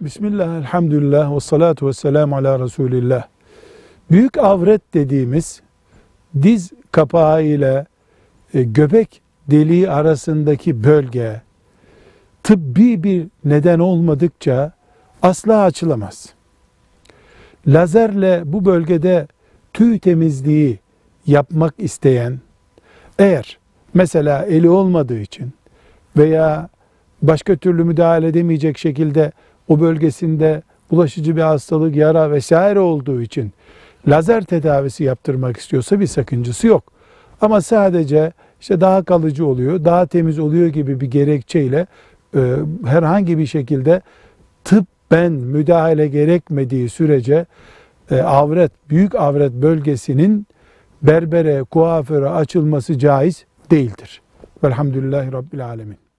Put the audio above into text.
Bismillah, elhamdülillah ve salatu ve selamu ala Resulillah. Büyük avret dediğimiz diz kapağı ile e, göbek deliği arasındaki bölge tıbbi bir neden olmadıkça asla açılamaz. Lazerle bu bölgede tüy temizliği yapmak isteyen eğer mesela eli olmadığı için veya başka türlü müdahale edemeyecek şekilde o bölgesinde bulaşıcı bir hastalık, yara vesaire olduğu için lazer tedavisi yaptırmak istiyorsa bir sakıncası yok. Ama sadece işte daha kalıcı oluyor, daha temiz oluyor gibi bir gerekçeyle e, herhangi bir şekilde tıbben müdahale gerekmediği sürece e, avret, büyük avret bölgesinin berbere, kuaföre açılması caiz değildir. Velhamdülillahi Rabbil Alemin.